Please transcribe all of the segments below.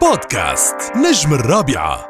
بودكاست نجم الرابعة.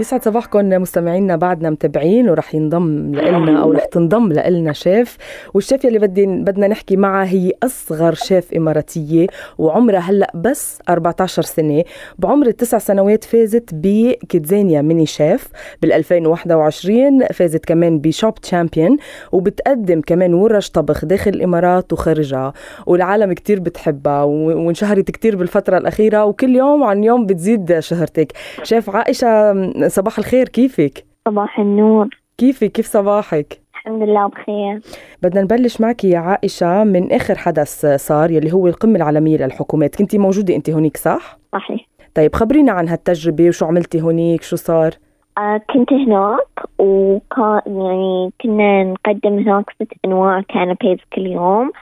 يسعد صباحكم مستمعينا بعدنا متابعين ورح ينضم لنا أو رح تنضم لنا شيف. والشيف اللي بدي بدنا نحكي معها هي أصغر شيف إماراتية وعمرها هلأ بس 14 سنة. بعمر التسع سنوات فازت ب KidZania Mini Chef. بال 2021 فازت كمان ب Chopped Champion وبتقدم كمان ورش طبخ داخل الإمارات وخارجها. والعالم كتير بتحبها وانشهرت كتير بالفترة الأخيرة وكل يوم عن يوم بتزيد شهرتك. شيف عائشة صباح الخير كيفك؟ صباح النور كيفك؟ كيف صباحك؟ الحمد لله بخير بدنا نبلش معك يا عائشة من آخر حدث صار يلي هو القمة العالمية للحكومات كنتي موجودة أنت هونيك صح؟ صحيح طيب خبرينا عن هالتجربة وشو عملتي هونيك شو صار؟ آه كنت هناك وكان يعني كنا نقدم هناك ست أنواع كانابيز كل يوم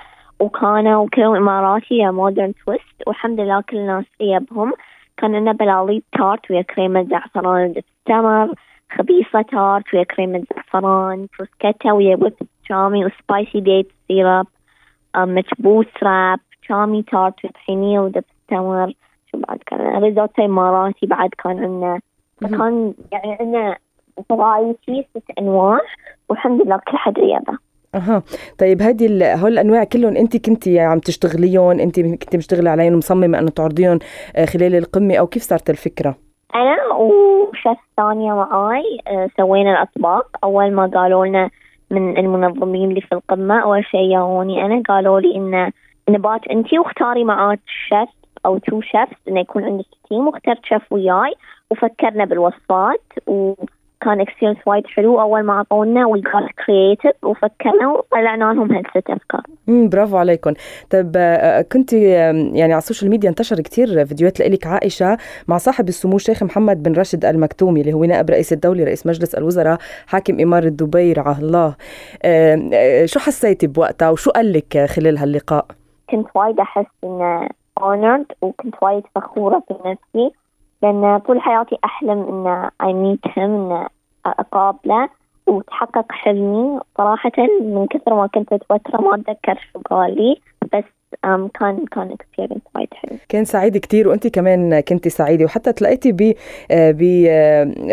وكانوا كلهم إماراتي modern twist والحمد لله كل الناس بهم كان لنا بلاليط tart ويا كريمة زعفران تمر خبيصة tart ويا كريمة زعفران بروسكيتا ويا whipped شامي و spicy date syrup مكبوس wrap شامي tart وطحينية ودبس تمر شو بعد كان؟ ريزوتو إماراتي بعد كان عندنا. فكان يعني عندنا variety ست أنواع والحمد لله كل حد يبه أها طيب هذه هول الأنواع كلهم أنت كنتي عم تشتغليهم أنت كنتي مشتغلة عليهم ومصممه أنه تعرضيهم آه، خلال القمة أو كيف صارت الفكرة؟ أنا وشيف ثانية معاي آه، سوينا الأطباق أول ما قالوا لنا من المنظمين اللي في القمة أول شيء جاوني أنا قالوا لي إن نبات انت واختاري معاك شيف أو two chefs إنه يكون عندك team واخترت شيف وياي وفكرنا بالوصفات و كان experience وايد حلو أول ما أعطونا we got creative وفكرنا وطلعنا لهم هالست أفكار. امم برافو عليكم. طيب آه، كنت يعني على ال social media انتشر كثير فيديوهات لك عائشة مع صاحب السمو الشيخ محمد بن راشد آل مكتوم اللي هو نائب رئيس الدولة رئيس مجلس الوزراء حاكم اماره دبي رعاه الله. آه، شو حسيتي بوقتها وشو قال لك خلال هاللقاء؟ كنت وايد أحس إنه honored وكنت وايد فخورة في نفسي لأن طول حياتي أحلم إن I meet him إن أقابله وتحقق حلمي. صراحة من كثر ما كنت أتوتر ما أتذكر شو قال بس um, كان كان experience وايد حلو. كان سعيد كثير وأنت كمان كنتي سعيدة وحتى تلاقيتي ب ب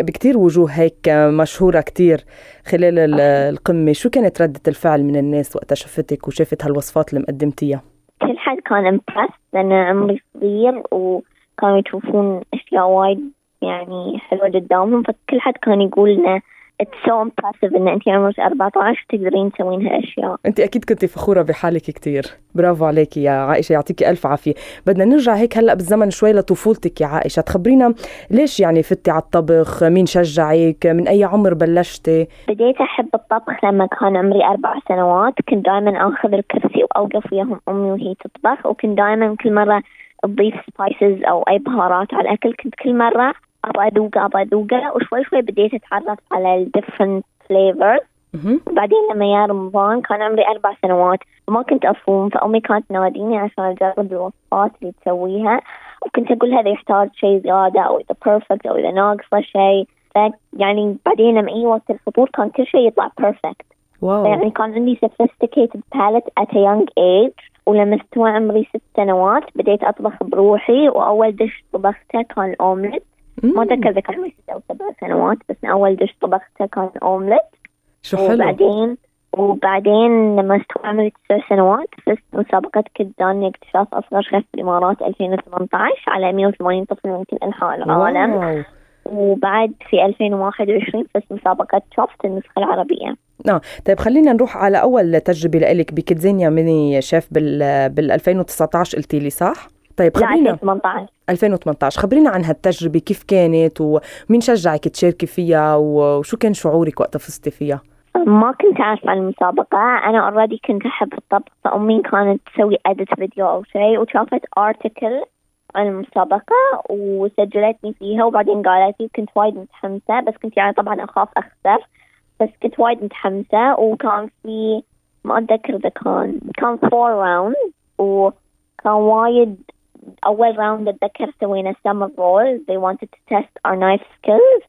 بكثير وجوه هيك مشهورة كثير خلال القمة. شو كانت ردة الفعل من الناس وقتها شفتك وشافت هالوصفات اللي مقدمتيها؟ كل حد كان impressed لأن عمري صغير و كانوا يشوفون أشياء وايد يعني حلوة قدامهم فكل حد كان يقول لنا it's so impressive إن انت عمرك 14 تقدرين تسوين هالاشياء انت أكيد كنتي فخورة بحالك كثير برافو عليكي يا عائشة يعطيكي ألف عافية. بدنا نرجع هيك هلأ بالزمن شوي لطفولتك يا عائشة. تخبرينا ليش يعني فتي على الطبخ؟ مين شجعك؟ من أي عمر بلشتي بديت أحب الطبخ لما كان عمري أربع سنوات. كنت دائما آخذ الكرسي وأوقف وياهم أمي وهي تطبخ. وكنت دائما كل مرة تضيف spices أو أي بهارات على الأكل. كنت كل مرة أبغى أذوقه أبغى أذوقه وشوي شوي بديت أتعرف على ال different flavors بعدين لما يا رمضان كان عمري أربع سنوات وما كنت أصوم فأمي كانت تناديني عشان أجرب الوصفات اللي تسويها. وكنت أقول هذا يحتاج شيء زيادة أو إذا perfect أو إذا ناقصة شيء. يعني بعدين لما أي وقت الفطور كان كل شيء يطلع perfect wow. يعني كان عندي sophisticated palate at a young age. ولما استوى عمري ست سنوات. بديت أطبخ بروحي وأول dish طبخته كان أومليت. ما أتذكر إذا كان عمري ست أو سبع سنوات بس أول dish طبخته كان أومليت. شو حلو. وبعدين وبعدين لما استوى عمري تسع سنوات. فزت مسابقة كدان اكتشاف أصغر شيف بالإمارات 2018 على 180 طفل من كل أنحاء العالم wow. وبعد في 2021 فزت مسابقة Chopped النسخة العربية. آه طيب خلينا نروح على أول تجربة لك ب KidZania Mini Chef بال بال 2019 قلتي لي صح؟ طيب خبرينا 2018 2018 خبرينا عن هالتجربة كيف كانت ومين شجعك تشاركي فيها وشو كان شعورك وقتها فزتي فيها؟ ما كنت أعرف عن المسابقة. أنا already كنت أحب الطبخ فأمي كانت تسوي edit فيديو أو شيء وشافت article عن المسابقة وسجلتني فيها وبعدين قالت لي كنت وايد متحمسة بس كنت يعني طبعا أخاف أخسر. بس كنت وايد متحمسة وكان في ما أتذكر إذا كان كان four round وكان وايد أول round أتذكر سوينا summer roll. They wanted to test our knife skills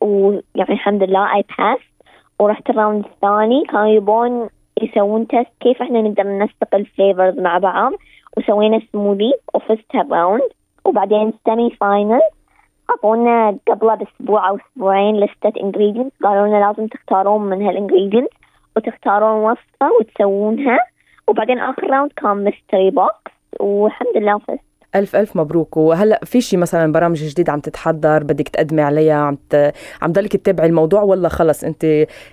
ويعني الحمد لله I passed. ورحت ال round الثاني. كانوا يبون يسوون test كيف إحنا نقدر نسبق ال flavors مع بعض. وسوينا سموذي وفزت هال round وبعدين semi final أعطونا قبله بأسبوع أو أسبوعين لستة ingredients قالوا لنا لازم تختارون من هال ingredients وتختارون وصفة وتسوونها. وبعدين آخر round كان mystery box والحمد لله فزت. ألف ألف مبروك. وهلأ في شي مثلا برامج جديدة عم تتحضر بدك تقدمي عليها؟ عم ت... عم ضلك تتابعي الموضوع ولا خلص أنت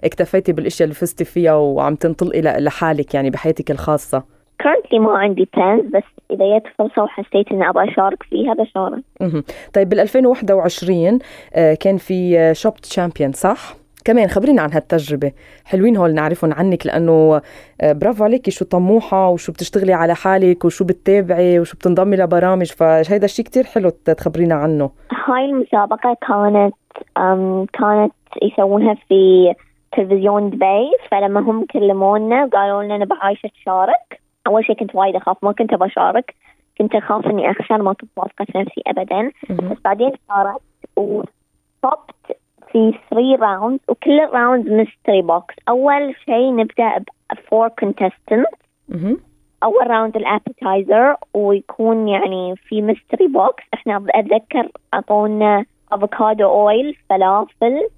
اكتفيتي بالأشياء اللي فزتي فيها وعم تنطلقي لحالك يعني بحياتك الخاصة؟ Currently ما عندي plans بس إذا جت فرصة وحسيت إني أبغى أشارك فيها بشارك مهم. طيب بال 2021 آه، كان في شوب تشامبيون صح؟ كمان خبرينا عن هالتجربة حلوين هول نعرفهم عنك لأنه آه، برافو عليكي شو طموحة وشو بتشتغلي على حالك وشو بتتابعي وشو بتنضمي لبرامج فهيدا الشيء كتير حلو تخبرينا عنه هاي المسابقة كانت أم كانت يسوونها في تلفزيون دبي فلما هم كلمونا وقالوا لنا نبغى عايشة تشارك أول شيء كنت وايد أخاف ما كنت أبغى أشارك. كنت أخاف إني أخسر ما كنت واثقة في نفسي أبدا. بس بعدين شاركت وصبت في 3 rounds وكل ال rounds mystery box أول شيء نبدأ ب 4 contestants. مهم. أول round ال appetizer ويكون يعني في mystery box إحنا أتذكر أعطونا avocado oil فلافل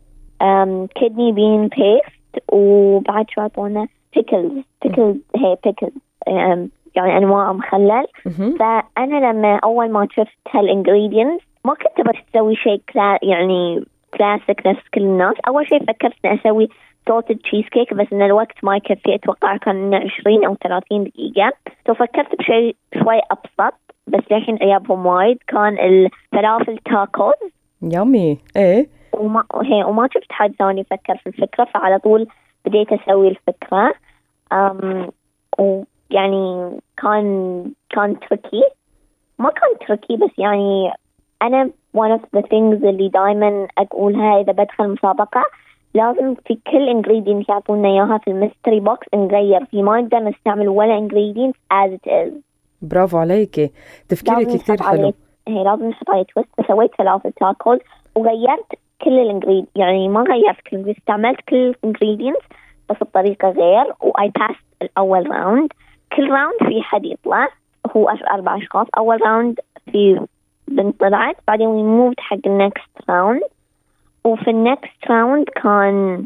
kidney bean paste وبعد شو أعطونا pickles pickles هي pickles يعني أنواع مخلل. فأنا لما أول ما شفت هال ingredients ما كنت بس أسوي شيء كلا يعني كلاسيك نفس كل الناس. أول شيء فكرت إني أسوي salted cheesecake بس إن الوقت ما يكفي. أتوقع كان 20 أو 30 دقيقة. ففكرت بشيء شوي أبسط بس للحين عيبهم وايد. كان الفلافل tacos yummy إيه. وما هي وما شفت حد ثاني يفكر في الفكرة فعلى طول بديت أسوي الفكرة. أم ويعني كان كان tricky. ما كان tricky بس يعني أنا one of the things اللي دائما أقولها إذا بدخل مسابقة لازم في كل ingredient يعطونا إياها في ال mystery box نغير في ما نقدر نستعمل ولا ingredient as it is. برافو عليكي. تفكيرك نحط حلو. هي لازم نحط عليه twist فسويت فلافل تاكوز وغيرت كل ال ingred يعني ما غيرت كل استعملت كل ال ingredients بس بطريقة غير. و I passed الأول round كل round في حد يطلع. هو أربع أشخاص. أول round في بنت طلعت. بعدين we moved حق ال next round وفي ال next round كان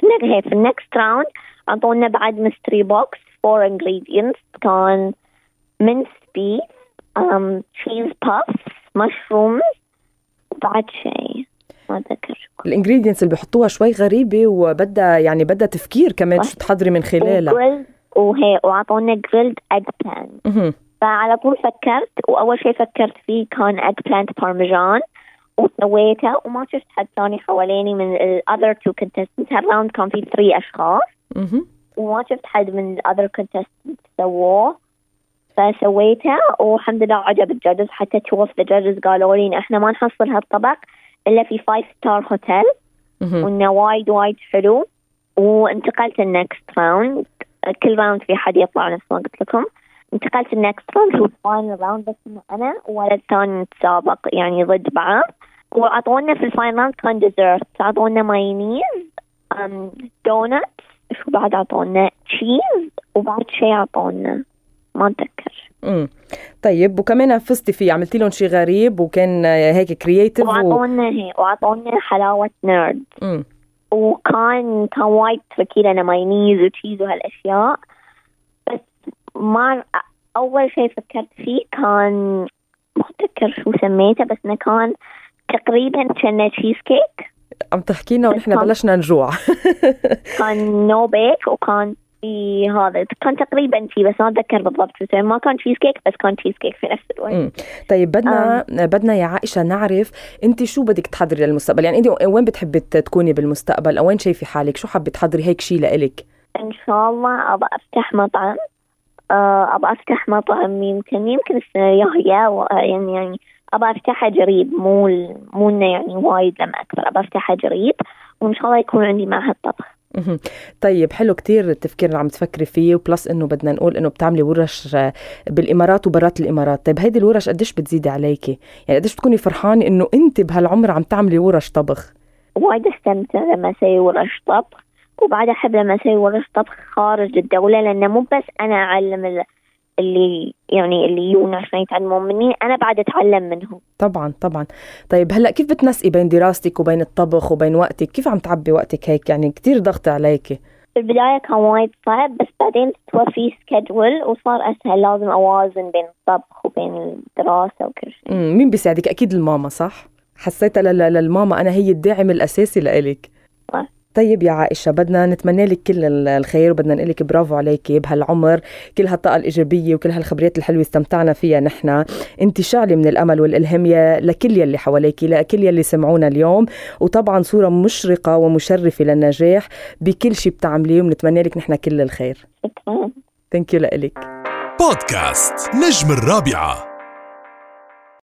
في في ال next round أعطونا بعد mystery box four ingredients. كان mince beef um, cheese puffs mushrooms. بعد شيء. ما أتذكر. ال ingredients اللي بيحطوها شوي غريبة وبدها يعني بدها تفكير كمان شو تحضري من خلالها. وهي وأعطونا grilled eggplant مهم. فعلى طول فكرت وأول شيء فكرت فيه كان eggplant parmesan وسويته وما شفت حد ثاني حواليني من ال other two contestants. هال round كان فيه 3 أشخاص. مهم. وما شفت حد من ال other contestants سووه. فسويته والحمد لله عجب ال judges حتى of the judges قالوا لي إحنا ما نحصل هالطبق إلا في five star hotel. وإنه وايد وايد حلو. وانتقلت ال next round كل round في حد يطلع نفس ما قلت لكم. انتقلت ال next round هو ال final round بس إنه أنا وولد ثاني نتسابق يعني ضد بعض. وأعطونا في ال final round كان dessert أعطونا مايونيز donuts شو بعد أعطونا؟ cheese وبعد شيء أعطونا ما أتذكر. مم. طيب وكمان فزتي فيه عملتي لهم شيء غريب وكان هيك creative و... وأعطونا هي وأعطونا حلاوة نيرد مم. وكان كان وايد tricky لنا مايونيز و cheese وهالأشياء. بس ما أول شيء فكرت فيه كان ما أتذكر شو سميته بس إنه كان تقريبا كان تشيز كيك عم تحكينا ونحن بلشنا نجوع. كان no bake وكان في هذا. كان تقريبا شي بس ما أتذكر بالضبط. اسمه. ما كان تشيز كيك بس كان تشيز كيك في نفس الوقت. مم. طيب بدنا بدنا يا عائشة نعرف أنت شو بدك تحضري للمستقبل؟ يعني أنت وين بتحبي تكوني بالمستقبل؟ أو وين شايفة حالك؟ شو حابة تحضري؟ هيك شيء لإلك. إن شاء الله ابى أفتح مطعم. آه، ابى أفتح مطعم يمكن يمكن السنة الجايه يعني يعني ابى أفتحه قريب. مو مو إنه يعني وايد لما أكبر. ابى أفتحه قريب وإن شاء الله يكون عندي معهد طبخ. طيب حلو كتير التفكير اللي عم تفكري فيه وبلس إنه بدنا نقول إنه بتعملي ورش آه، بالإمارات وبرات الإمارات. طيب هيدي الورش قديش بتزيد عليكي؟ يعني قديش بتكوني فرحانة إنه انت بهالعمر عم تعملي ورش طبخ؟ وايد استمتع لما أسوي ورش طبخ وبعد احب لما أسوي ورش طبخ خارج الدولة لأنه مو بس أنا أعلم اللي يعني اللي يجون عشان يتعلمون مني أنا بعد أتعلم منهم. طبعا طبعا. طيب هلأ كيف بتنسقي بين دراستك وبين الطبخ وبين وقتك؟ كيف عم تعبي وقتك هيك؟ يعني كتير ضغط عليكي. في البداية كان وايد صعب بس بعدين توفي سكجول وصار أسهل لازم أوازن بين الطبخ وبين الدراسة وكل شيء. مين بيساعدك؟ أكيد الماما صح؟ حسيتها لل- للماما أنا هي الداعم الأساسي لإلك. صح. طيب يا عائشة بدنا نتمنى لك كل ال- الخير وبدنا نقول لك برافو عليكي بهالعمر. كل هالطاقة الإيجابية وكل هالخبريات الحلوة استمتعنا فيها نحن. انت شعلة من الأمل والإلهام يا لكل يلي حواليكي لكل يلي سمعونا اليوم. وطبعا صورة مشرقة ومشرفة للنجاح بكل شيء بتعمليه وبنتمنى لك نحن كل الخير. شكرا. ثانك يو لإلك. بودكاست نجم الرابعة.